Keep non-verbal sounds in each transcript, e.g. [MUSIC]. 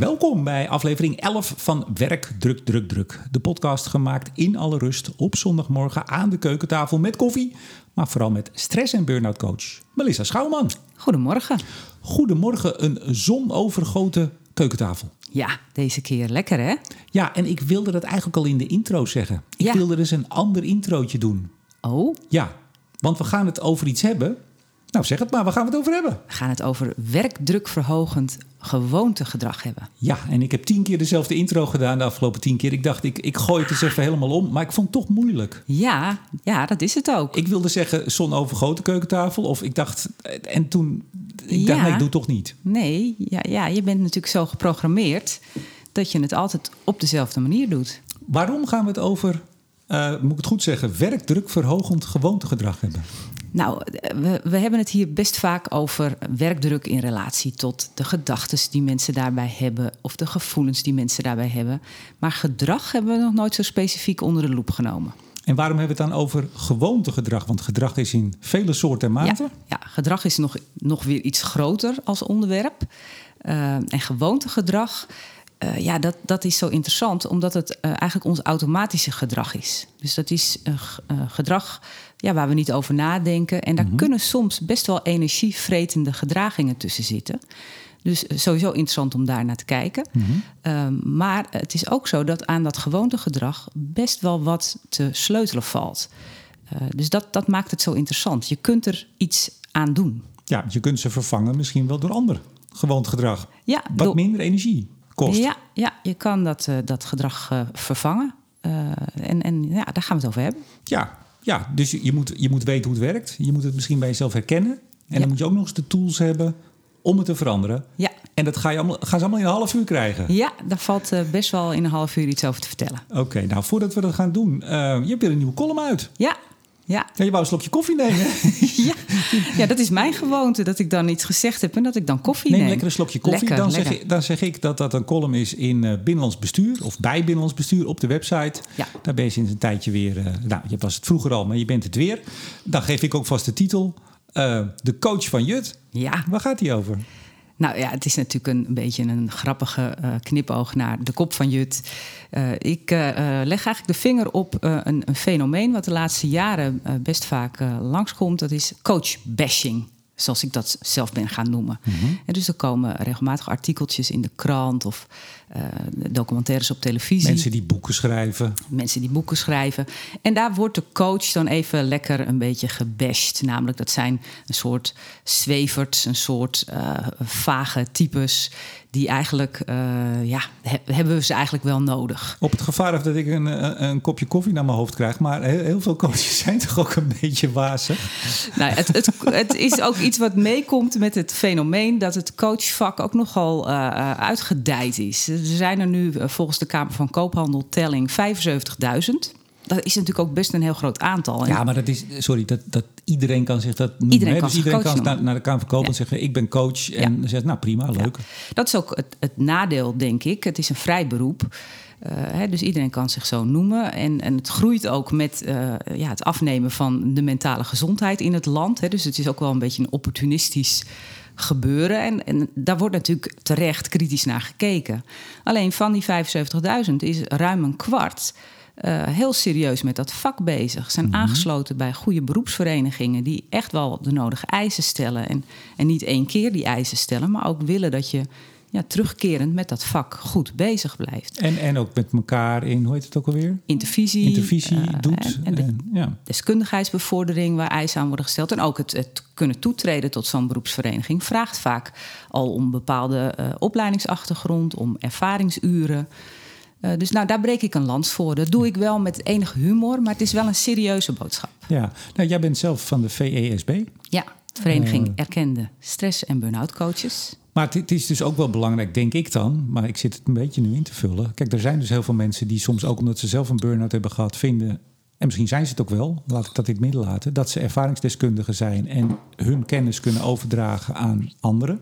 Welkom bij aflevering 11 van Werk Druk Druk Druk. De podcast gemaakt in alle rust op zondagmorgen aan de keukentafel met koffie. Maar vooral met stress- en burn-out coach Melissa Schouwman. Goedemorgen. Goedemorgen, een zonovergoten keukentafel. Ja, deze keer lekker hè? Ja, en ik wilde dat eigenlijk al in de intro zeggen. Ik Ja. wilde dus een ander introotje doen. Oh, Ja, want we gaan het over iets hebben. Nou, zeg het maar, waar gaan we het over hebben? we gaan het over werkdrukverhogend gewoontegedrag hebben. Ja, en ik heb tien keer dezelfde intro gedaan de afgelopen tien keer. Ik dacht, ik, ik gooi het eens even helemaal om. Maar ik vond het toch moeilijk. Ja, ja, dat is het ook. Ik wilde zeggen zonovergoten keukentafel. Of ik dacht, en toen, ik dacht, nee, ik doe het toch niet. Nee, ja, ja, je bent natuurlijk zo geprogrammeerd dat je het altijd op dezelfde manier doet. Waarom gaan we het over, eh, moet ik het goed zeggen, werkdrukverhogend gewoontegedrag hebben? Nou, we, we hebben het hier best vaak over werkdruk in relatie tot de gedachten die mensen daarbij hebben of de gevoelens die mensen daarbij hebben. Maar gedrag hebben we nog nooit zo specifiek onder de loep genomen. En waarom hebben we het dan over gewoontegedrag? Want gedrag is in vele soorten en maten. Ja, ja, gedrag is nog, nog weer iets groter als onderwerp. Eh, en gewoontegedrag, eh, ja, dat, dat is zo interessant, omdat het eh, eigenlijk ons automatische gedrag is. Dus dat is gedrag ja, waar we niet over nadenken. En daar kunnen soms best wel energievretende gedragingen tussen zitten. Dus eh, sowieso interessant om daar naar te kijken. Ehm, maar het is ook zo dat aan dat gewoontegedrag best wel wat te sleutelen valt. Eh, dus dat, dat maakt het zo interessant. Je kunt er iets aan doen. Ja, je kunt ze vervangen misschien wel door ander gewoontegedrag. Ja, Wat door- minder energie kost. Ja, ja je kan dat, eh, dat gedrag vervangen. En en ja, daar gaan we het over hebben. Ja, ja dus je, moet, je moet weten hoe het werkt. Je moet het misschien bij jezelf herkennen. En Ja. dan moet je ook nog eens de tools hebben om het te veranderen. Ja, En dat ga je allemaal, gaan ze allemaal in een half uur krijgen. ja daar valt eh, best wel in een half uur iets over te vertellen. Oké, nou voordat we dat gaan doen. eh, je hebt weer een nieuwe column uit. Ja, ja, Ja, je wou een slokje koffie nemen. [LAUGHS] ja. ja, dat is mijn gewoonte. Dat ik dan iets gezegd heb en dat ik dan koffie Neem neem. lekker een slokje koffie. Lekker, dan, lekker. Zeg ik, dan zeg ik dat dat een column is in eh, Binnenlands Bestuur. Of bij Binnenlands Bestuur op de website. Ja. Daar ben je sinds een tijdje weer. eh, nou, je was het vroeger al, maar je bent het weer. Dan geef ik ook vast de titel. eh, de coach van Jut. Ja, Waar gaat die over? Nou ja, het is natuurlijk een, beetje een grappige eh, knipoog naar de kop van Jut. Eh, ik eh, leg eigenlijk de vinger op een, een fenomeen wat de laatste jaren best vaak langskomt. Dat is coach-bashing, zoals ik dat zelf ben gaan noemen. En dus er komen regelmatig artikeltjes in de krant of eh, documentaires op televisie Mensen die boeken schrijven. mensen die boeken schrijven. En daar wordt de coach dan even lekker een beetje gebashed. Namelijk, dat zijn een soort zweverts, een soort eh, vage types. Die eigenlijk, eh, ja, he- hebben we ze eigenlijk wel nodig. Op het gevaar dat ik een, een, een kopje koffie naar mijn hoofd krijg. Maar heel, heel veel coaches [LAUGHS] zijn toch ook een beetje wazig. Nou, het, het, het is ook iets wat meekomt met het fenomeen dat het coachvak ook nogal eh, uitgedijd is. Er zijn er nu eh, volgens de Kamer van Koophandel telling 75.000. Dat is natuurlijk ook best een heel groot aantal. Ja, maar dat is, sorry, dat, dat iedereen kan zich dat noemen. Iedereen kan dus iedereen kan naar, de Kamer van Koophandel en zeggen: Ik ben coach. En dan zegt, nou prima, leuk. Dat is ook het, het nadeel, denk ik. Het is een vrij beroep. Eh, hè, dus iedereen kan zich zo noemen. En, en het groeit ook met eh, ja, het afnemen van de mentale gezondheid in het land. Hè. Dus het is ook wel een beetje een opportunistisch gebeuren. En, en daar wordt natuurlijk terecht kritisch naar gekeken. Alleen van die 75.000 is ruim een kwart eh, heel serieus met dat vak bezig. Zijn aangesloten bij goede beroepsverenigingen die echt wel de nodige eisen stellen. En, en niet één keer die eisen stellen, maar ook willen dat je ja, terugkerend met dat vak goed bezig blijft. En, en ook met elkaar in, hoe heet het ook alweer? Intervisie, Intervisie eh, doet. En, en de en, ja. deskundigheidsbevordering waar eisen aan worden gesteld. En ook het, het kunnen toetreden tot zo'n beroepsvereniging vraagt vaak al om bepaalde eh, opleidingsachtergrond, om ervaringsuren. Eh, dus nou, daar breek ik een lans voor. Dat doe ik wel met enig humor, maar het is wel een serieuze boodschap. ja. Nou, jij bent zelf van de VESB. Ja, Vereniging. Erkende Stress- en Burn-out Coaches. Maar het, is dus ook wel belangrijk, denk ik dan. Maar ik zit het een beetje nu in te vullen. Kijk, er zijn dus heel veel mensen die soms ook omdat ze zelf een burn-out hebben gehad, vinden. En misschien zijn ze het ook wel, laat ik dat in het midden laten. Dat ze ervaringsdeskundigen zijn en hun kennis kunnen overdragen aan anderen.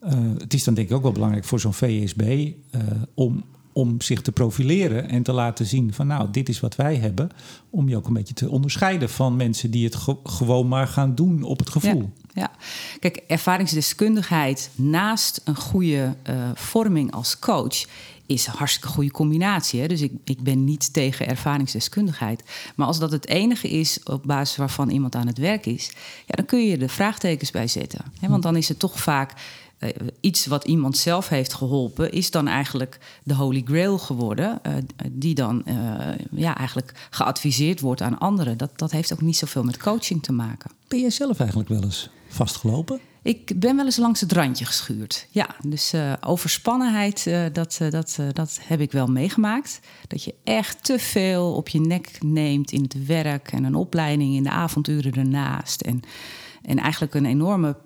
Eh, het is dan denk ik ook wel belangrijk voor zo'n VSB eh, om, om zich te profileren en te laten zien van nou, dit is wat wij hebben. Om je ook een beetje te onderscheiden van mensen die het ge- gewoon maar gaan doen op het gevoel. Ja. Kijk, ervaringsdeskundigheid naast een goede uh, vorming als coach is een hartstikke goede combinatie. Hè? Dus ik, ik ben niet tegen ervaringsdeskundigheid. Maar als dat het enige is op basis waarvan iemand aan het werk is, ja, dan kun je er vraagtekens bij zetten. Hè? Want dan is het toch vaak uh, iets wat iemand zelf heeft geholpen, is dan eigenlijk de Holy Grail geworden, uh, die dan ja, eigenlijk geadviseerd wordt aan anderen. Dat, dat heeft ook niet zoveel met coaching te maken. Ben jij zelf eigenlijk wel eens vastgelopen? Ik ben wel eens langs het randje geschuurd. Ja, dus uh, overspannenheid, uh, dat, uh, dat, dat heb ik wel meegemaakt. Dat je echt te veel op je nek neemt in het werk en een opleiding in de avonduren ernaast. En, en eigenlijk een enorme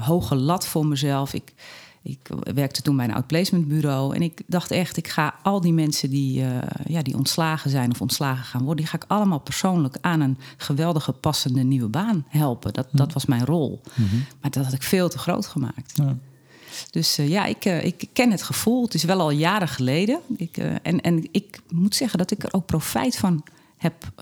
hoge lat voor mezelf. Ik, ik werkte toen bij een outplacementbureau. En ik dacht echt, ik ga al die mensen die, uh, ja, die ontslagen zijn of ontslagen gaan worden, die ga ik allemaal persoonlijk aan een geweldige, passende nieuwe baan helpen. Dat, dat was mijn rol. Mm -hmm. Maar dat had ik veel te groot gemaakt. Ja. Dus uh, ja, ik, uh, ik ken het gevoel. Het is wel al jaren geleden. Ik, en, en ik moet zeggen dat ik er ook profijt van heb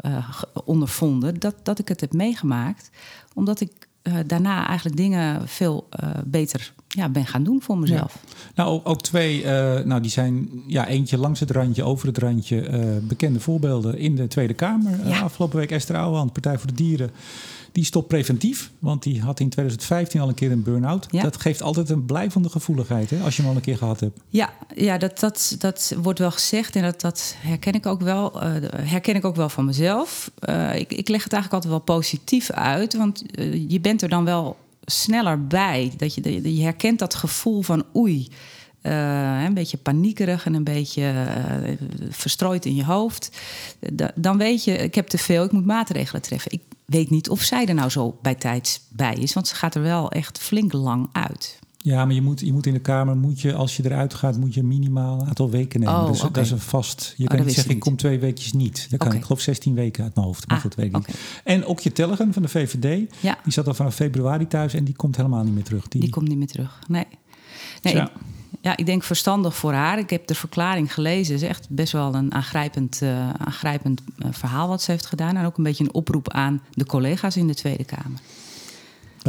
ondervonden. Dat, dat ik het heb meegemaakt. Omdat ik daarna eigenlijk dingen veel beter ja, ben gaan doen voor mezelf. Ja. Nou, ook, ook twee, uh, nou, die zijn ja, eentje langs het randje, over het randje. Uh, bekende voorbeelden in de Tweede Kamer. Ja. Uh, afgelopen week Esther Ouwehand, Partij voor de Dieren. Die stopt preventief, want die had in 2015 al een keer een burn-out. Ja. Dat geeft altijd een blijvende gevoeligheid, hè, als je hem al een keer gehad hebt. Ja, ja dat, dat, dat wordt wel gezegd en dat, dat herken, ik ook wel, herken ik ook wel van mezelf. Ik, ik leg het eigenlijk altijd wel positief uit, want je bent er dan wel sneller bij. Dat je, je herkent dat gevoel van oei. Uh, een beetje paniekerig en een beetje uh, verstrooid in je hoofd. Da dan weet je, ik heb te veel, ik moet maatregelen treffen. Ik weet niet of zij er nou zo bij tijds bij is, want ze gaat er wel echt flink lang uit. Ja, maar je moet, je moet in de kamer, moet je, als je eruit gaat, moet je minimaal een aantal weken nemen. Oh, dus okay. dat is een vast. Je oh, kan niet zeggen, ik kom twee weekjes niet. Dan kan ik geloof 16 weken uit mijn hoofd. Maar Ah, weet ik oké. niet. En Okje Tellegen van de VVD, Ja. die zat al vanaf februari thuis en die komt helemaal niet meer terug. Die, Die komt niet meer terug. Nee. nee Tja. ik, ja, ik denk verstandig voor haar. Ik heb de verklaring gelezen. Het is echt best wel een aangrijpend, eh, aangrijpend eh, verhaal wat ze heeft gedaan. En ook een beetje een oproep aan de collega's in de Tweede Kamer.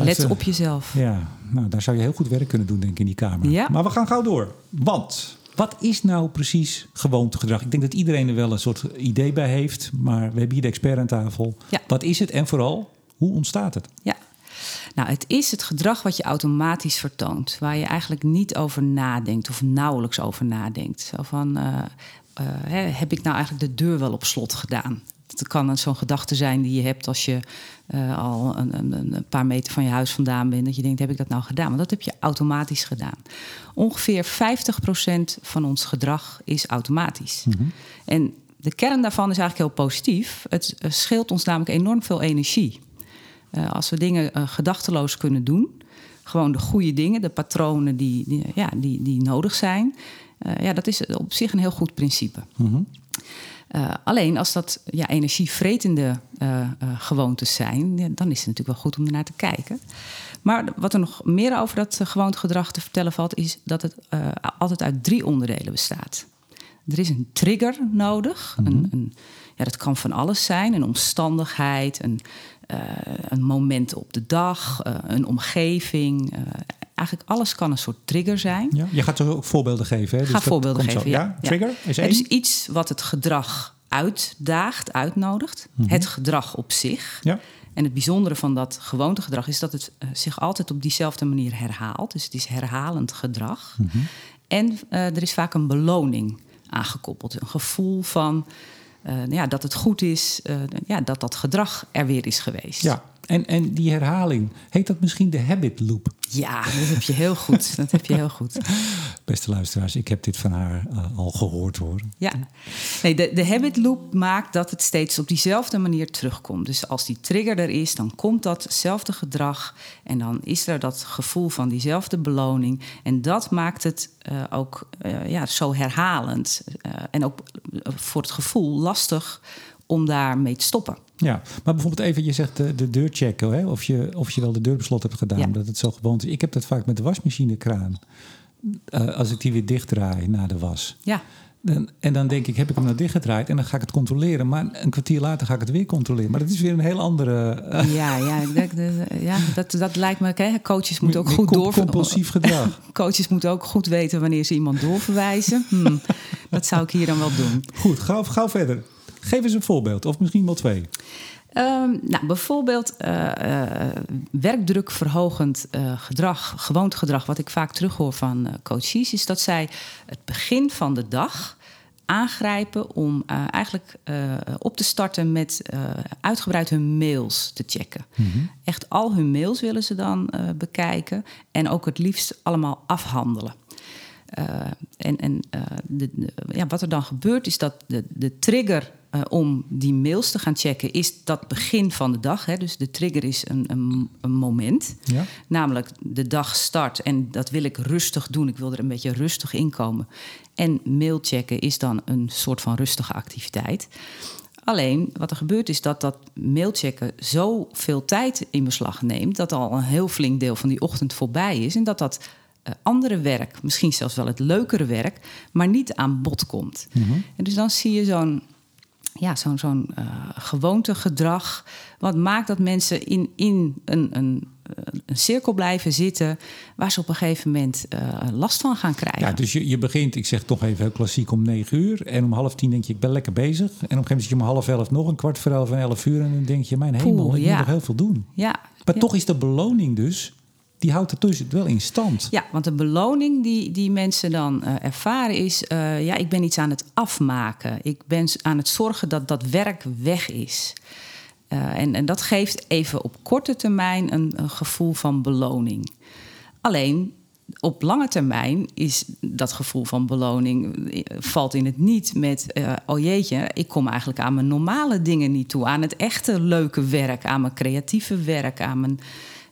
Let op jezelf. Ja, nou, daar zou je heel goed werk kunnen doen, denk ik, in die kamer. Ja. Maar we gaan gauw door. Want wat is nou precies gewoontegedrag? Ik denk dat iedereen er wel een soort idee bij heeft. Maar we hebben hier de expert aan tafel. Ja. Wat is het en vooral, hoe ontstaat het? Ja. Nou, het is het gedrag wat je automatisch vertoont. Waar je eigenlijk niet over nadenkt of nauwelijks over nadenkt. Zo van, eh, eh, heb ik nou eigenlijk de deur wel op slot gedaan? Het kan zo'n gedachte zijn die je hebt als je eh, al een, een, een, paar meter van je huis vandaan bent. Dat je denkt, heb ik dat nou gedaan? Maar dat heb je automatisch gedaan. Ongeveer 50% van ons gedrag is automatisch. Mhm. En de kern daarvan is eigenlijk heel positief. Het eh, scheelt ons namelijk enorm veel energie. Uh, als we dingen uh, gedachteloos kunnen doen, gewoon de goede dingen, de patronen die, die ja, die, die nodig zijn, uh, ja, dat is op zich een heel goed principe. Mm -hmm. Alleen als dat ja, energievretende gewoontes zijn, ja, dan is het natuurlijk wel goed om ernaar te kijken. Maar wat er nog meer over dat gewoontegedrag te vertellen valt, is dat het altijd uit drie onderdelen bestaat. Er is een trigger nodig. Mm -hmm. een, een, ja, dat kan van alles zijn: een omstandigheid, een, uh, een moment op de dag, uh, een omgeving. Uh, eigenlijk alles kan een soort trigger zijn. Ja, je gaat er ook voorbeelden geven. Hè? Dus Ga voorbeelden geven. Zo. Ja? ja? Trigger is één. Het is iets wat het gedrag uitdaagt, uitnodigt. Mm -hmm. Het gedrag op zich. Ja. En het bijzondere van dat gewoontegedrag is dat het zich altijd op diezelfde manier herhaalt. Dus het is herhalend gedrag. Mhm. Mm -hmm. En er is vaak een beloning aangekoppeld. Een gevoel van uh, ja, dat het goed is, ja, dat dat gedrag er weer is geweest. Ja, en, en die herhaling, heet dat misschien de habit loop? Ja, dat heb je heel goed. dat heb je heel goed. [LAUGHS] Beste luisteraars, ik heb dit van haar uh, al gehoord hoor. Ja, nee, de, de habit loop maakt dat het steeds op diezelfde manier terugkomt. Dus als die trigger er is, dan komt datzelfde gedrag en dan is er dat gevoel van diezelfde beloning. En dat maakt het uh, ook uh, ja, zo herhalend en ook voor het gevoel lastig om daarmee te stoppen. Ja, maar bijvoorbeeld even, je zegt de, de deur checken, hè? Of, je, of je wel de deur beslot hebt gedaan, ja. dat het zo gewoon is. Ik heb dat vaak met de wasmachinekraan. Uh, als ik die weer dichtdraai na de was. Ja. Dan, en dan denk ik, heb ik hem nou dichtgedraaid en dan ga ik het controleren. Maar een kwartier later ga ik het weer controleren. Maar dat is weer een heel andere... eh, Ja, ja, dat, ja dat, dat lijkt me... Hè, coaches moeten ook goed com- door... compulsief gedrag. [LAUGHS] Coaches moeten ook goed weten wanneer ze iemand doorverwijzen. Hm, dat zou ik hier dan wel doen. Goed, gauw, gauw verder. Geef eens een voorbeeld, of misschien wel twee. Ehm, nou, bijvoorbeeld eh, eh, werkdrukverhogend eh, gedrag, gewoontegedrag, wat ik vaak terughoor van coaches, is dat zij het begin van de dag aangrijpen om eigenlijk op te starten met uitgebreid hun mails te checken. Echt al hun mails willen ze dan bekijken en ook het liefst allemaal afhandelen. En en de, de- ja, wat er dan gebeurt is dat de, de trigger eh, om die mails te gaan checken is dat begin van de dag. Hè. Dus de trigger is een, een, een moment. Ja? Namelijk de dag start en dat wil ik rustig doen. Ik wil er een beetje rustig in komen. En mail checken is dan een soort van rustige activiteit. Alleen wat er gebeurt is dat dat mailchecken zoveel tijd in beslag neemt... dat al een heel flink deel van die ochtend voorbij is... en dat dat eh, andere werk, misschien zelfs wel het leukere werk... maar niet aan bod komt. En dus dan zie je zo'n ja, zo'n zo'n eh, gewoontegedrag. Wat maakt dat mensen in, in een, een, eh, een cirkel blijven zitten... waar ze op een gegeven moment eh, last van gaan krijgen. Ja, dus je, je begint, ik zeg toch even heel klassiek, om negen uur. En om half tien denk je, ik ben lekker bezig. En op een gegeven moment zit je om half elf nog, een kwart voor elf en elf uur. En dan denk je, mijn hemel, ik ja. moet nog heel veel doen. ja, Maar ja. toch is de beloning dus, die houdt het dus wel in stand. Ja, want de beloning die, die mensen dan eh, ervaren is... eh, ja, ik ben iets aan het afmaken. Ik ben aan het zorgen dat dat werk weg is. Eh, en, en dat geeft even op korte termijn een, gevoel van beloning. Alleen op lange termijn is dat gevoel van beloning valt in het niet met oh jeetje, ik kom eigenlijk aan mijn normale dingen niet toe, aan het echte leuke werk, aan mijn creatieve werk, aan mijn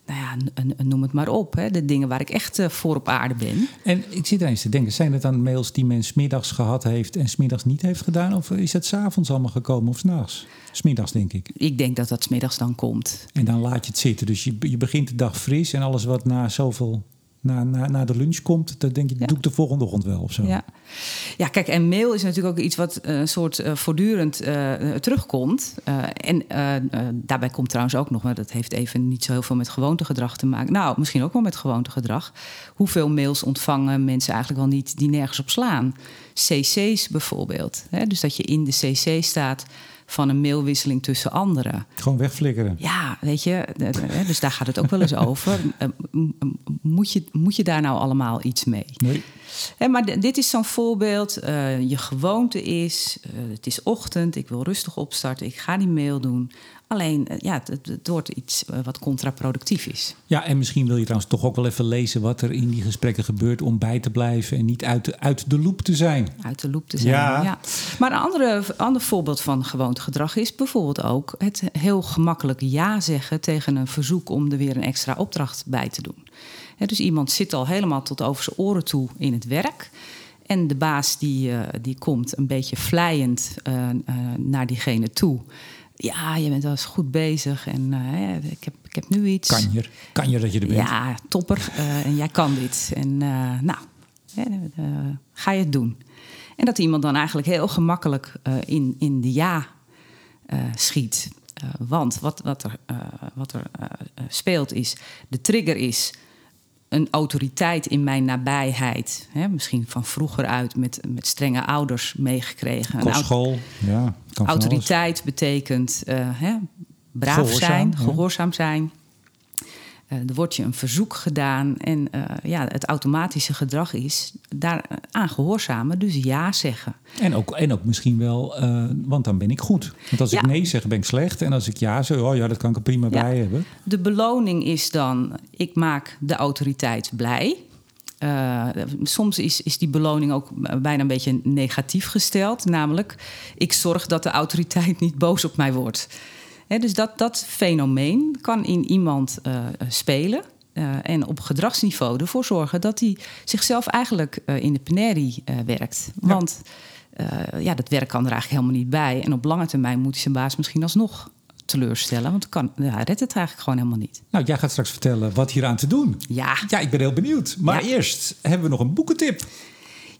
nou ja, n- n- noem het maar op, hè, de dingen waar ik echt eh, voor op aarde ben. En ik zit er eens te denken, zijn het dan mails die men smiddags gehad heeft en smiddags niet heeft gedaan? Of is het s'avonds allemaal gekomen of s'nachts? Smiddags denk ik. Ik denk dat dat 's middags dan komt. En dan laat je het zitten. Dus je, je begint de dag fris en alles wat na zoveel, na, na, na de lunch komt, dat denk je, Ja. doe ik de volgende ochtend wel of zo. Ja. ja, kijk, en mail is natuurlijk ook iets wat eh, een soort eh, voortdurend eh, eh, terugkomt. Eh, en eh, eh, daarbij komt trouwens ook nog, maar dat heeft even niet zo heel veel met gewoontegedrag te maken. Nou, misschien ook wel met gewoontegedrag. Hoeveel mails ontvangen mensen eigenlijk wel niet die nergens op slaan? CC's bijvoorbeeld. Hè? Dus dat je in de CC staat van een mailwisseling tussen anderen. Gewoon wegflikkeren. Ja, weet je, dus daar gaat het ook wel eens over. [LAUGHS] Eh, Moet je, moet je daar nou allemaal iets mee? Nee. Hè, maar dit is zo'n voorbeeld. eh, je gewoonte is, eh, het is ochtend, ik wil rustig opstarten, ik ga die mail doen. Alleen, eh, ja, het, wordt iets wat contraproductief is. Ja, en misschien wil je trouwens toch ook wel even lezen wat er in die gesprekken gebeurt om bij te blijven en niet uit de, uit de loop te zijn. Uit de loop te zijn. Ja. Ja. Maar een andere, ander voorbeeld van gewoontegedrag is bijvoorbeeld ook het heel gemakkelijk ja zeggen tegen een verzoek om er weer een extra opdracht bij te doen. Dus iemand zit al helemaal tot over zijn oren toe in het werk. En de baas die, eh, die komt een beetje vlijend eh, eh, naar diegene toe. Ja, je bent wel eens goed bezig en ik, heb, ik heb nu iets. Kan je, kan je dat je er bent? Ja, topper. en jij kan dit. En nou, ga je het doen. En dat iemand dan eigenlijk heel gemakkelijk in, in de ja schiet. Want wat, wat er, wat er speelt is, de trigger is een autoriteit in mijn nabijheid. Hè, misschien van vroeger uit met, met strenge ouders meegekregen. Kostschool, ja. Autoriteit betekent eh, hè, braaf Gehoorzaam, zijn, ja. gehoorzaam zijn. Eh, er wordt je een verzoek gedaan en eh, ja, het automatische gedrag is daar eh, aan gehoorzamen, dus ja zeggen. En ook, en ook misschien wel, want dan ben ik goed. Want als ik nee zeg, ben ik slecht. En als ik ja zeg, oh ja, dat kan ik er prima Ja. bij hebben. De beloning is dan, ik maak de autoriteit blij. Eh, soms is, is die beloning ook bijna een beetje negatief gesteld. Namelijk, ik zorg dat de autoriteit niet boos op mij wordt. Dus dat, dat fenomeen kan in iemand eh, spelen. eh, en op gedragsniveau ervoor zorgen dat hij zichzelf eigenlijk eh, in de penerie werkt. Want ja, dat werk kan er eigenlijk helemaal niet bij. En op lange termijn moet hij zijn baas misschien alsnog teleurstellen. Want kan, ja, hij redt het eigenlijk gewoon helemaal niet. Nou, jij gaat straks vertellen wat hier aan te doen. Ja, Ja, ik ben heel benieuwd. Maar Ja. eerst hebben we nog een boekentip.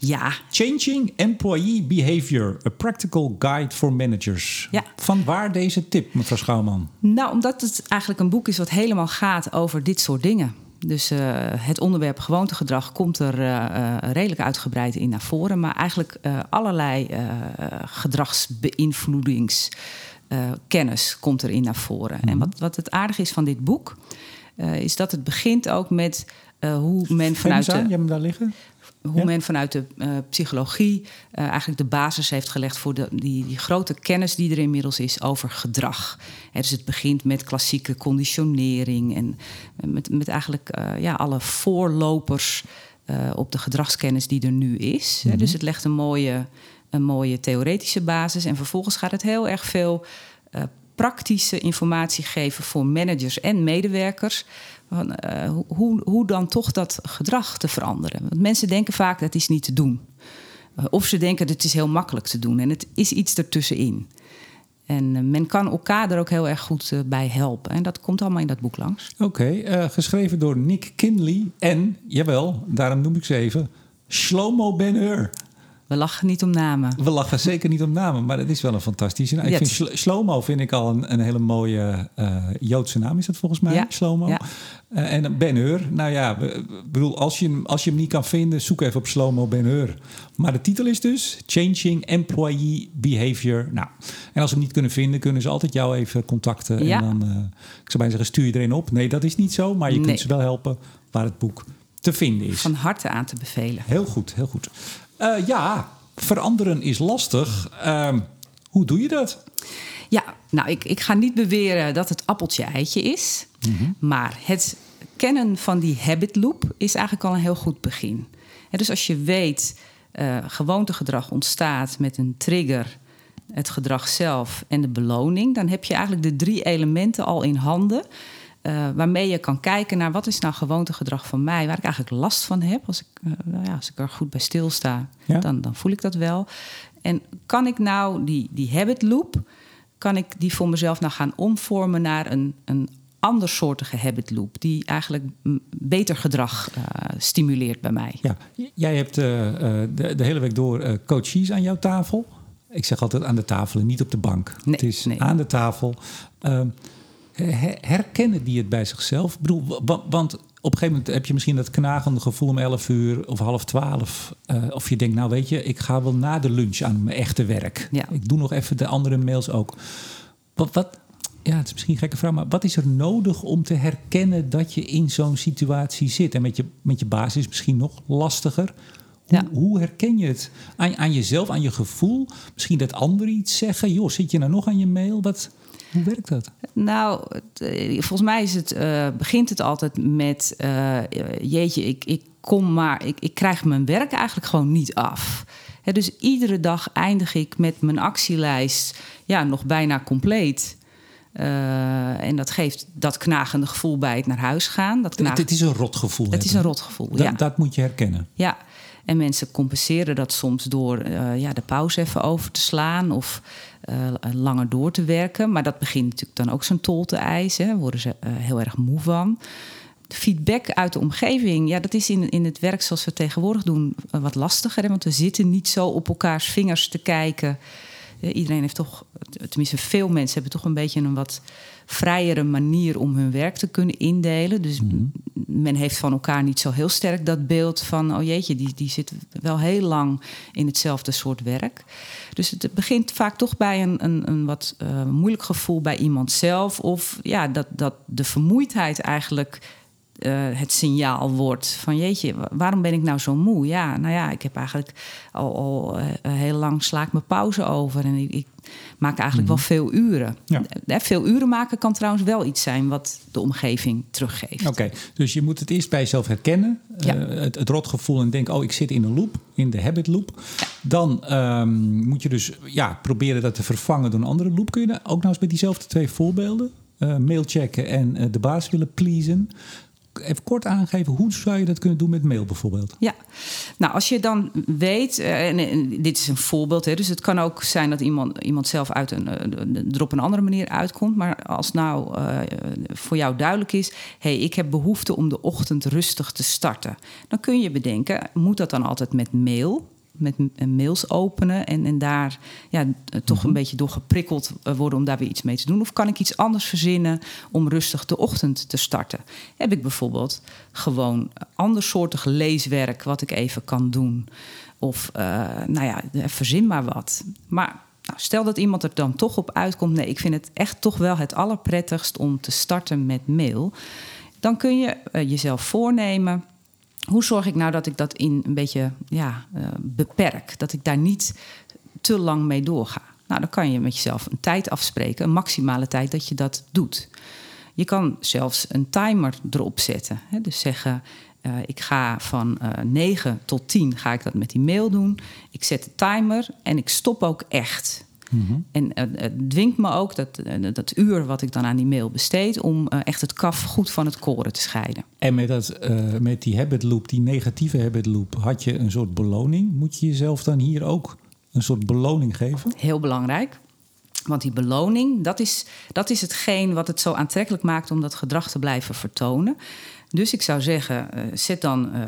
Ja. Changing Employee Behavior, a practical guide for managers. Ja. Van waar deze tip, mevrouw Schouwman? Nou, omdat het eigenlijk een boek is wat helemaal gaat over dit soort dingen. Dus uh, het onderwerp gewoontegedrag komt er uh, uh, redelijk uitgebreid in naar voren. Maar eigenlijk allerlei gedragsbeïnvloedingskennis komt erin naar voren. Mm -hmm. En wat, wat het aardige is van dit boek, is dat het begint ook met hoe men vanuit. Aan, de, je hebt hem daar liggen? Hoe ja. men vanuit de uh, psychologie uh, eigenlijk de basis heeft gelegd voor de, die, die, grote kennis die er inmiddels is over gedrag. He, dus het begint met klassieke conditionering en met, met eigenlijk uh, ja, alle voorlopers op de gedragskennis die er nu is. Mm -hmm. Dus het legt een mooie, een mooie theoretische basis en vervolgens gaat het heel erg veel praktische informatie geven voor managers en medewerkers. Uh, hoe, hoe dan toch dat gedrag te veranderen. Want mensen denken vaak dat is niet te doen. Uh, of ze denken dat het is heel makkelijk te doen. En het is iets ertussenin. En uh, men kan elkaar er ook heel erg goed bij helpen. En dat komt allemaal in dat boek langs. Oké, geschreven door Nick Kinley. En, jawel, daarom noem ik ze even, Shlomo Ben-Hur. We lachen niet om namen. We lachen zeker niet om namen, maar het is wel een fantastische naam. Ik vind Shlo Shlomo vind ik al een, een hele mooie uh, Joodse naam, is dat volgens mij? Ja. Shlomo. Ja. Uh, en Ben-Hur, nou ja, bedoel, als je, als je hem niet kan vinden, zoek even op Shlomo Ben-Hur. Maar de titel is dus Changing Employee Behavior. Nou, en als ze hem niet kunnen vinden, kunnen ze altijd jou even contacten. Ja. En dan, uh, ik zou bijna zeggen, stuur je erin op. Nee, dat is niet zo, maar je Nee. kunt ze wel helpen waar het boek te vinden is. Van harte aan te bevelen. Heel goed, heel goed. Uh, ja, veranderen is lastig. Uh, hoe doe je dat? Ja, nou, ik, ik ga niet beweren dat het appeltje-eitje is. Mhm. Mm -hmm. Maar het kennen van die habit loop is eigenlijk al een heel goed begin. En dus als je weet, uh, gewoontegedrag ontstaat met een trigger, het gedrag zelf en de beloning, dan heb je eigenlijk de drie elementen al in handen. Uh, waarmee je kan kijken naar wat is nou gewoontegedrag van mij, waar ik eigenlijk last van heb. Als ik, uh, nou ja, als ik er goed bij stilsta, ja. dan, dan voel ik dat wel. En kan ik nou die, die habit loop, kan ik die voor mezelf nou gaan omvormen naar een, een andersoortige habit loop, die eigenlijk beter gedrag uh, stimuleert bij mij. Ja, jij hebt de, de, hele week door coaches aan jouw tafel. Ik zeg altijd aan de tafel en niet op de bank. Nee, het is nee. aan de tafel. Ehm, herkennen die het bij zichzelf? Ik bedoel, want op een gegeven moment heb je misschien dat knagende gevoel om 11 uur of half 12. Uh, of je denkt, nou weet je, ik ga wel na de lunch aan mijn echte werk. Ja. Ik doe nog even de andere mails ook. Wat, wat, ja, het is misschien een gekke vraag, maar wat is er nodig om te herkennen dat je in zo'n situatie zit? En met je, met je baas is misschien nog lastiger. Hoe, Ja. hoe herken je het aan, aan jezelf, aan je gevoel? Misschien dat anderen iets zeggen. Joh, zit je nou nog aan je mail? Wat, hoe werkt dat? Nou, eh, volgens mij is het, uh, begint het altijd met... Uh, jeetje, ik, ik kom maar... Ik, ik krijg mijn werk eigenlijk gewoon niet af. He, dus iedere dag eindig ik met mijn actielijst... ja, nog bijna compleet... Uh, en dat geeft dat knagende gevoel bij het naar huis gaan. Dat het, het is een rotgevoel. Het is een rotgevoel, dat, ja. Dat moet je herkennen. Ja, en mensen compenseren dat soms door uh, ja, de pauze even over te slaan of uh, langer door te werken. Maar dat begint natuurlijk dan ook zijn tol te eisen. Daar worden ze uh, heel erg moe van. Feedback uit de omgeving, ja, dat is in, in het werk zoals we tegenwoordig doen wat lastiger. Want we zitten niet zo op elkaars vingers te kijken. Iedereen heeft toch, tenminste veel mensen hebben toch een beetje een wat vrijere manier om hun werk te kunnen indelen. Dus mm -hmm. men heeft van elkaar niet zo heel sterk dat beeld van, oh jeetje, die, die zit wel heel lang in hetzelfde soort werk. Dus het begint vaak toch bij een, een, een wat uh, moeilijk gevoel bij iemand zelf. Of ja, dat, dat de vermoeidheid eigenlijk. Uh, het signaal wordt van jeetje, waarom ben ik nou zo moe? Ja, nou ja, ik heb eigenlijk al, al uh, heel lang sla ik mijn pauze over en ik, ik maak eigenlijk mm -hmm. wel veel uren. Ja. Uh, veel uren maken kan trouwens wel iets zijn wat de omgeving teruggeeft. Oké, okay, dus je moet het eerst bij jezelf herkennen, ja. het, het, rotgevoel en denken, oh ik zit in een loop, in de habit loop. Ja. Dan um, moet je dus ja, proberen dat te vervangen door een andere loop. Kun je daar ook nou eens met diezelfde twee voorbeelden, mail checken en de baas willen pleasen even kort aangeven, hoe zou je dat kunnen doen met mail bijvoorbeeld? Ja, nou als je dan weet, en, en dit is een voorbeeld, hè, dus het kan ook zijn dat iemand, iemand zelf uit een, er op een andere manier uitkomt, maar als nou uh, voor jou duidelijk is, hey, ik heb behoefte om de ochtend rustig te starten, dan kun je bedenken, moet dat dan altijd met mail? Met mails openen en, en daar ja, toch Mhm. een beetje door geprikkeld eh, worden om daar weer iets mee te doen? Of kan ik iets anders verzinnen om rustig de ochtend te starten? Heb ik bijvoorbeeld gewoon andersoortig leeswerk wat ik even kan doen? Of eh, nou ja, verzin maar wat. Maar nou, stel dat iemand er dan toch op uitkomt. Nee, ik vind het echt toch wel het allerprettigst om te starten met mail. Dan kun je eh, jezelf voornemen. Hoe zorg ik nou dat ik dat in een beetje ja, eh, beperk? Dat ik daar niet te lang mee doorga. Nou, dan kan je met jezelf een tijd afspreken, een maximale tijd dat je dat doet. Je kan zelfs een timer erop zetten. Hè? Dus zeggen, eh, ik ga van eh 9 tot 10 ga ik dat met die mail doen. Ik zet de timer en ik stop ook echt. En eh, het dwingt me ook, dat, eh, dat uur wat ik dan aan die mail besteed... om eh, echt het kaf goed van het koren te scheiden. En met, dat, eh, met die habit loop, die negatieve habit loop, had je een soort beloning. Moet je jezelf dan hier ook een soort beloning geven? Heel belangrijk. Want die beloning, dat is, dat is hetgeen wat het zo aantrekkelijk maakt om dat gedrag te blijven vertonen. Dus ik zou zeggen, eh, zet dan eh,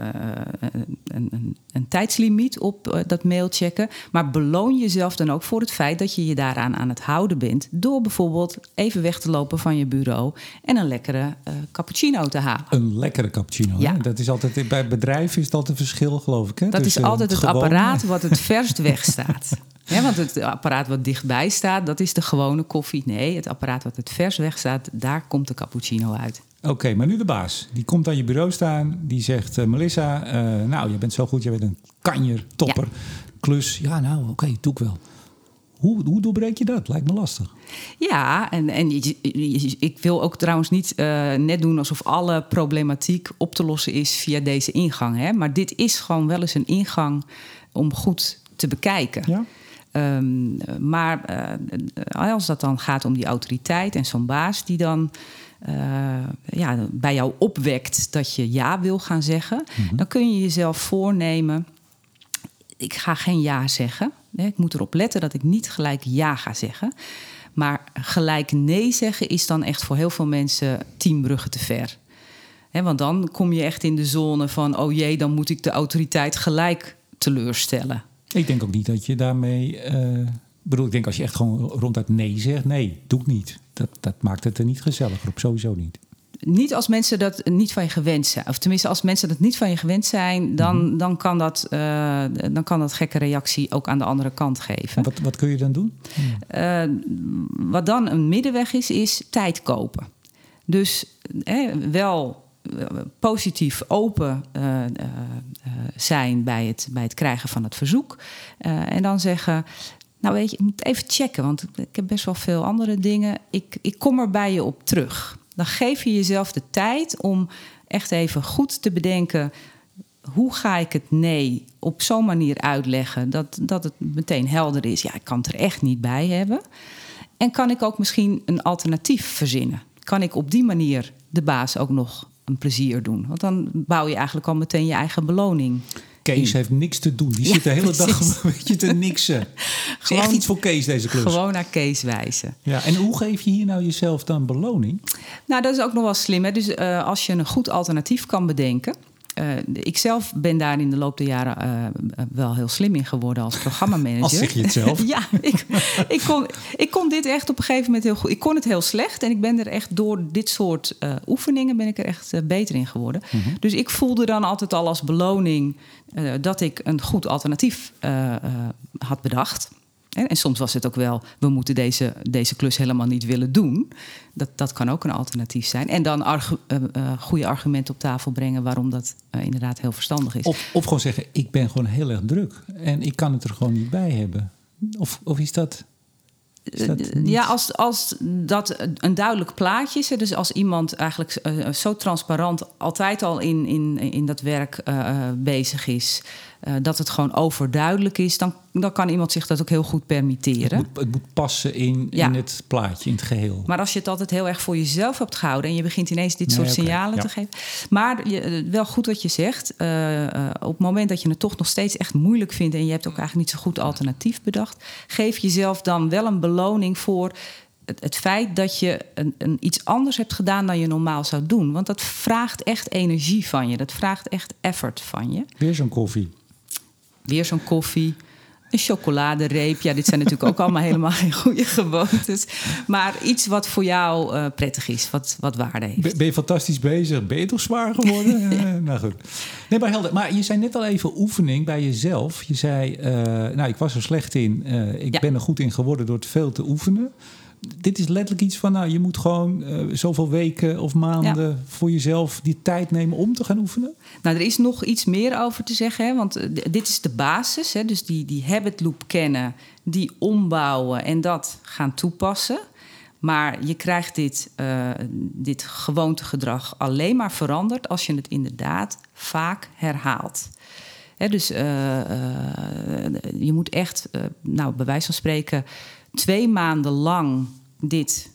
een, een, een tijdslimiet op eh, dat mailchecken. Maar beloon jezelf dan ook voor het feit dat je je daaraan aan het houden bent. Door bijvoorbeeld even weg te lopen van je bureau en een lekkere eh, cappuccino te halen. Een lekkere cappuccino. Ja. Hè? Dat is altijd, bij bedrijven is dat een verschil, geloof ik. Hè? Dat is Tussen altijd het apparaat wat het [LAUGHS] verst weg staat. Ja, want het apparaat wat dichtbij staat, dat is de gewone koffie. Nee, het apparaat wat het vers weg staat, daar komt de cappuccino uit. Oké, maar nu de baas. Die komt aan je bureau staan. Die zegt, eh, Melissa, eh, nou, je bent zo goed. Je bent een kanjer, topper. Klus. Ja, nou, oké, doe ik wel. Hoe, hoe doorbreek je dat? Lijkt me lastig. Ja, en, en ik wil ook trouwens niet eh, net doen alsof alle problematiek op te lossen is via deze ingang. Hè? Maar dit is gewoon wel eens een ingang om goed te bekijken. Ja? Ehm, maar eh, als dat dan gaat om die autoriteit en zo'n baas die dan eh, ja, bij jou opwekt dat je ja wil gaan zeggen, dan kun je jezelf voornemen: ik ga geen ja zeggen. Ik moet erop letten dat ik niet gelijk ja ga zeggen. Maar gelijk nee zeggen is dan echt voor heel veel mensen tien bruggen te ver. Want dan kom je echt in de zone van: oh jee, dan moet ik de autoriteit gelijk teleurstellen. Ik denk ook niet dat je daarmee... eh, ik bedoel, ik denk als je echt gewoon ronduit nee zegt... Nee, doe ik niet. Dat, dat maakt het er niet gezelliger op. Sowieso niet. Niet als mensen dat niet van je gewend zijn. Of tenminste, als mensen dat niet van je gewend zijn, dan, Mhm. dan, kan, dat, eh, dan kan dat gekke reactie ook aan de andere kant geven. Wat, wat kun je dan doen? Eh, wat dan een middenweg is, is tijd kopen. Dus hè, wel eh, positief open eh, eh, eh, zijn bij het, bij het krijgen van het verzoek. En dan zeggen. Nou weet je, ik moet even checken, want ik heb best wel veel andere dingen. Ik, ik kom er bij je op terug. Dan geef je jezelf de tijd om echt even goed te bedenken hoe ga ik het nee op zo'n manier uitleggen dat, dat het meteen helder is? Ja, ik kan het er echt niet bij hebben. En kan ik ook misschien een alternatief verzinnen? Kan ik op die manier de baas ook nog een plezier doen? Want dan bouw je eigenlijk al meteen je eigen beloning. Kees heeft niks te doen. Die Ja, zit de hele dag [LAUGHS] een beetje te niksen. [LAUGHS] Gewoon- echt iets voor Kees, deze klus. Gewoon naar Kees wijzen. Ja, en hoe geef je hier nou jezelf dan beloning? Nou, dat is ook nog wel slim. Hè? Dus eh, als je een goed alternatief kan bedenken. Eh ik zelf ben daar in de loop der jaren eh, wel heel slim in geworden als programmamanager. Als zeg je het zelf. [LAUGHS] ja, ik, ik, kon, ik kon dit echt op een gegeven moment heel goed. Ik kon het heel slecht en ik ben er echt door dit soort eh, oefeningen ben ik er echt eh, beter in geworden. Mhm. Dus ik voelde dan altijd al als beloning eh, dat ik een goed alternatief eh, eh, had bedacht. En, soms was het ook wel, we moeten deze, deze klus helemaal niet willen doen. Dat, dat kan ook een alternatief zijn. En dan argu- eh, eh, goede argumenten op tafel brengen waarom dat eh, inderdaad heel verstandig is. Of, of gewoon zeggen, ik ben gewoon heel erg druk. En ik kan het er gewoon niet bij hebben. Of, of is dat... Ja, als, als dat een duidelijk plaatje is. Dus als iemand eigenlijk zo transparant altijd al in, in, in dat werk bezig is. Eh, dat het gewoon overduidelijk is. Dan, dan kan iemand zich dat ook heel goed Het permitteren. moet, het moet passen in, Ja. in het plaatje, in het geheel. Maar als je het altijd heel erg voor jezelf hebt gehouden en je begint ineens dit Nee, soort signalen ja. te geven. Maar je, eh, wel goed wat je zegt. eh, eh, op het moment dat je het toch nog steeds echt moeilijk vindt en je hebt ook eigenlijk niet zo goed alternatief bedacht, geef jezelf dan wel een beloning voor. Het, het feit dat je een, een iets anders hebt gedaan dan je normaal zou doen. Want dat vraagt echt energie van je. Dat vraagt echt effort van je. Weer zo'n koffie. Weer zo'n koffie. Een chocoladereep. Ja, dit zijn natuurlijk ook allemaal helemaal geen goede gewoontes. Maar iets wat voor jou uh, prettig is, wat, wat waarde heeft. Ben je fantastisch bezig? Ben je toch zwaar geworden? [LAUGHS] ja. nou goed. Nee, maar helder. Maar je zei net al even oefening bij jezelf. Je zei, uh, nou, ik was er slecht in. Ik ja. ben er goed in geworden door te veel te oefenen dit is letterlijk iets van, nou, je moet gewoon uh, zoveel weken of maanden ja. voor jezelf die tijd nemen om te gaan oefenen? Nou, er is nog iets meer over te zeggen, hè, want uh, dit is de basis. Hè, dus die, die habit loop kennen, die ombouwen en dat gaan toepassen. Maar je krijgt dit, uh, dit gewoontegedrag alleen maar veranderd als je het inderdaad vaak herhaalt. He, dus je moet echt, nou, bij wijze van spreken, twee maanden lang dit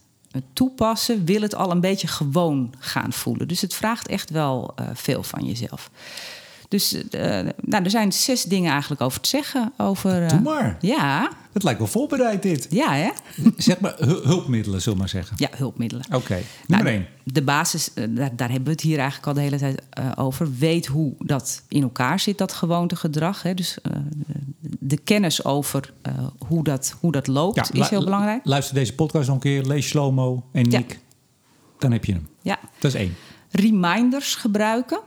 toepassen, wil het al een beetje gewoon gaan voelen. Dus het vraagt echt wel uh, veel van jezelf. Dus uh, nou, er zijn zes dingen eigenlijk over te zeggen. Over, uh, Doe maar. Ja. Het lijkt wel voorbereid dit. Ja, hè? zeg maar hulpmiddelen, zullen we maar zeggen. Ja, hulpmiddelen. Oké, okay. nummer nou, één. De basis, daar, daar, hebben we het hier eigenlijk al de hele tijd uh, over. Weet hoe dat in elkaar zit, dat gewoontegedrag. Hè? Dus de kennis over hoe, dat, hoe dat loopt ja, is heel belangrijk. Luister deze podcast nog een keer, lees Slomo en Nick. Ja. Dan heb je hem. Ja. Dat is één. Reminders gebruiken.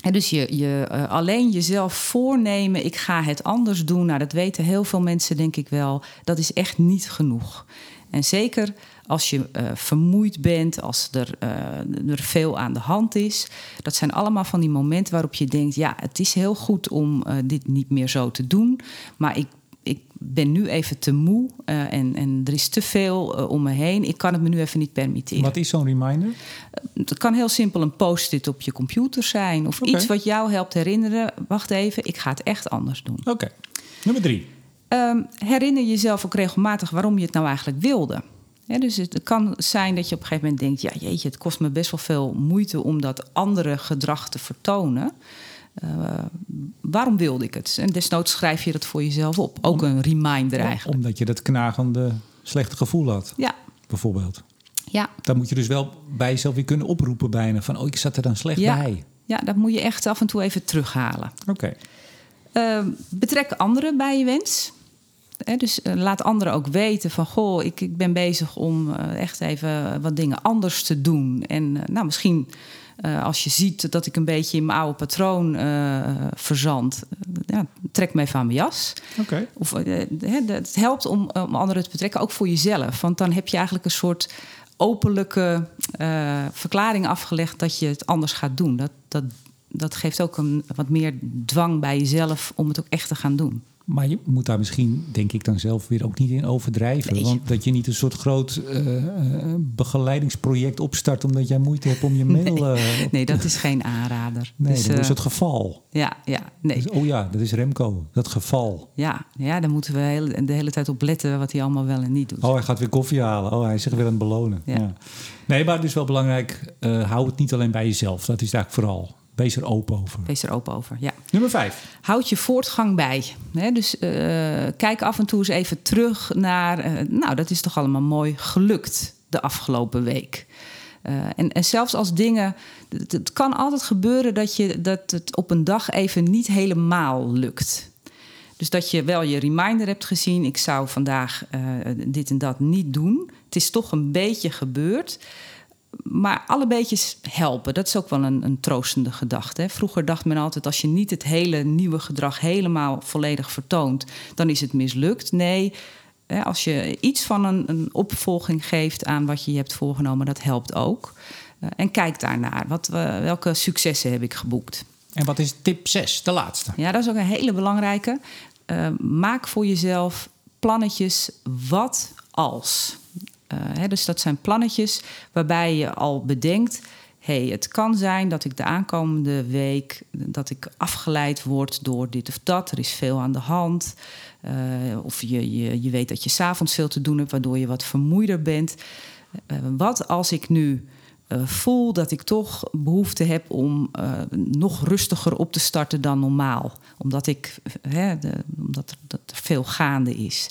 En dus je, je uh, alleen jezelf voornemen, ik ga het anders doen. Nou, dat weten heel veel mensen, denk ik wel. Dat is echt niet genoeg. En zeker als je uh, vermoeid bent, als er, uh, er veel aan de hand is. Dat zijn allemaal van die momenten waarop je denkt: ja, het is heel goed om dit niet meer zo te doen. Maar ik ik ben nu even te moe uh, en, en er is te veel uh, om me heen. Ik kan het me nu even niet permitteren. Wat is zo'n reminder? Uh, het kan heel simpel een post-it op je computer zijn. Of okay. iets wat jou helpt herinneren. Wacht even, ik ga het echt anders doen. Oké. Okay. Nummer drie. Um, herinner jezelf ook regelmatig waarom je het nou eigenlijk wilde. Ja, dus het kan zijn dat je op een gegeven moment denkt... ja, jeetje, het kost me best wel veel moeite om dat andere gedrag te vertonen... Uh, waarom wilde ik het? En desnoods schrijf je dat voor jezelf op. Ook een reminder eigenlijk. Omdat je dat knagende slechte gevoel had. Ja. Bijvoorbeeld. Ja. Dan moet je dus wel bij jezelf weer kunnen oproepen bijna. Van, oh, ik zat er dan slecht ja. bij. Ja, dat moet je echt af en toe even terughalen. Oké. Okay. Uh, betrek anderen bij je wens. He, dus uh, laat anderen ook weten van... goh, ik, ik ben bezig om uh, echt even wat dingen anders te doen. En nou, misschien... Uh, als je ziet dat ik een beetje in mijn oude patroon uh, verzand, ja, trek me even aan mijn jas. Okay. Of, het helpt om, om anderen te betrekken, ook voor jezelf. Want dan heb je eigenlijk een soort openlijke verklaring afgelegd dat je het anders gaat doen. Dat, dat, dat geeft ook een, wat meer dwang bij jezelf om het ook echt te gaan doen. Maar je moet daar misschien, denk ik dan zelf weer ook niet in overdrijven. Nee. Want dat je niet een soort groot uh, begeleidingsproject opstart omdat jij moeite hebt om je mail. Nee, uh, nee dat is geen aanrader. Nee, dus, dat is het geval. Ja, ja, nee. Dus, oh ja, dat is Remco, dat geval. Ja, ja daar moeten we heel, de hele tijd op letten wat hij allemaal wel en niet doet. Oh, hij gaat weer koffie halen. Oh, hij is zich weer aan het belonen. Ja. Ja. Nee, maar het is wel belangrijk, hou het niet alleen bij jezelf. Dat is eigenlijk vooral. Wees er open over. Wees er open over, ja. Nummer vijf. Houd je voortgang bij. He, dus uh, kijk af en toe eens even terug naar... Uh, nou, dat is toch allemaal mooi gelukt de afgelopen week. Uh, en, en, zelfs als dingen... Het, het, kan altijd gebeuren dat, je, dat het op een dag even niet helemaal lukt. Dus dat je wel je reminder hebt gezien... ik zou vandaag dit en dat niet doen. Het is toch een beetje gebeurd maar alle beetjes helpen. Dat is ook wel een, een troostende gedachte. Hè. Vroeger dacht men altijd: als je niet het hele nieuwe gedrag helemaal volledig vertoont, dan is het mislukt. Nee, hè, als je iets van een, een, opvolging geeft aan wat je je hebt voorgenomen, dat helpt ook. Uh, en kijk daarnaar. Wat, uh, welke successen heb ik geboekt? En wat is tip 6, de laatste? Ja, dat is ook een hele belangrijke. Uh, maak voor jezelf plannetjes wat als. Uh, hè, dus dat zijn plannetjes waarbij je al bedenkt... hey, het kan zijn dat ik de aankomende week... dat ik afgeleid word door dit of dat. Er is veel aan de hand. Uh, of je, je, je weet dat je s'avonds veel te doen hebt... waardoor je wat vermoeider bent. Uh, wat als ik nu... Voel dat ik toch behoefte heb om nog rustiger op te starten dan normaal. Omdat, ik, hè, omdat dat er veel gaande is.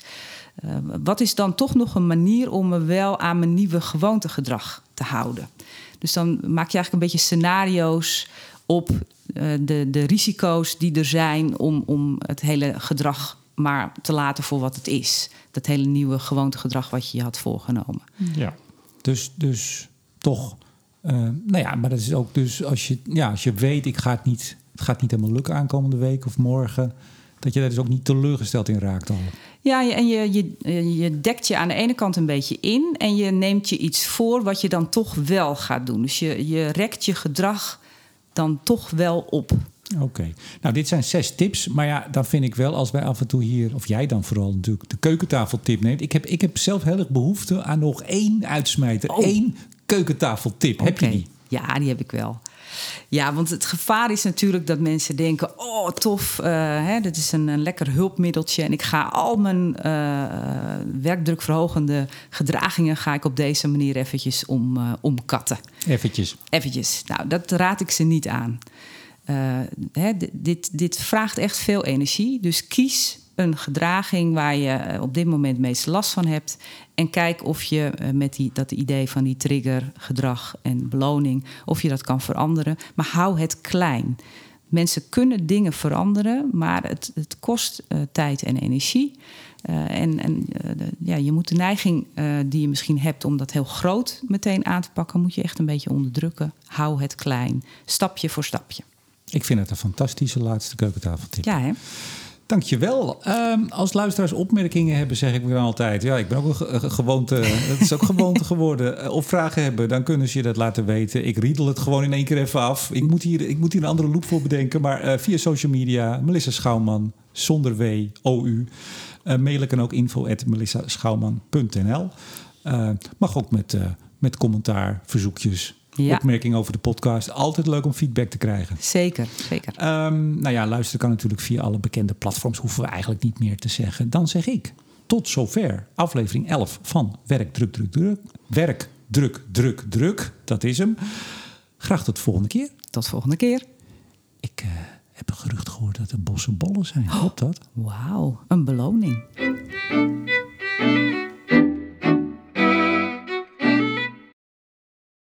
Uh, wat is dan toch nog een manier om me wel aan mijn nieuwe gewoontegedrag te houden? Dus dan maak je eigenlijk een beetje scenario's op eh, de, de risico's die er zijn om, om het hele gedrag maar te laten voor wat het is. Dat hele nieuwe gewoontegedrag wat je je had voorgenomen. Ja. Dus, dus toch. eh, nou ja, maar dat is ook dus als je, ja, als je weet, ik ga het niet, het gaat niet helemaal lukken aankomende week of morgen. Dat je daar dus ook niet teleurgesteld in raakt al. Ja, en je, je, je dekt je aan de ene kant een beetje in en je neemt je iets voor wat je dan toch wel gaat doen. Dus je, je rekt je gedrag dan toch wel op. Oké. Nou, dit zijn zes tips. Maar ja, dan vind ik wel als wij af en toe hier, of jij dan vooral natuurlijk, de keukentafeltip neemt. Ik heb, ik heb zelf heel erg behoefte aan nog één uitsmijter. Oh. Één keukentafeltip. Heb je die? Ja, die heb ik wel. Ja, want het gevaar is natuurlijk dat mensen denken: oh, tof, eh, hè, dit is een, een lekker hulpmiddeltje. En ik ga al mijn eh, werkdrukverhogende gedragingen ga ik op deze manier eventjes om, eh, omkatten. Eventjes. Eventjes. Nou, dat raad ik ze niet aan. Hè, dit, dit vraagt echt veel energie. Dus kies een gedraging waar je eh, op dit moment het meeste last van hebt. En kijk of je eh, met die, dat idee van die trigger, gedrag en beloning, of je dat kan veranderen. Maar hou het klein. Mensen kunnen dingen veranderen, maar het, het kost eh, tijd en energie. En en de- ja, je moet de neiging die je misschien hebt om dat heel groot meteen aan te pakken, moet je echt een beetje onderdrukken. Hou het klein, stapje voor stapje. Ik vind het een fantastische laatste keukentafeltip. Ja, hè? Dankjewel. Ehm als luisteraars opmerkingen hebben, zeg ik dan altijd. Ja, ik ben ook een, ge- een gewoonte. [LAUGHS] Het is ook gewoonte geworden. Eh, Of vragen hebben, dan kunnen ze je dat laten weten. Ik riedel het gewoon in één keer even af. Ik moet hier, ik moet hier een andere loop voor bedenken. Maar eh, via social media, Melissa Schouwman, zonder W, O-U. Eh mailen kan ook info at mag ook met, met commentaar, verzoekjes, Ja. opmerkingen over de podcast. Altijd leuk om feedback te krijgen. Zeker, zeker. Ehm, nou ja, luisteren kan natuurlijk via alle bekende platforms. Hoeven we eigenlijk niet meer te zeggen. Dan zeg ik tot zover aflevering 11 van Werk, Druk, Druk, Druk. Werk, Druk, Druk, Druk. Dat is hem. Graag tot de volgende keer. Tot volgende keer. Ik eh, heb een gerucht gehoord dat er bossen bollen zijn. Klopt dat? Wauw, een beloning.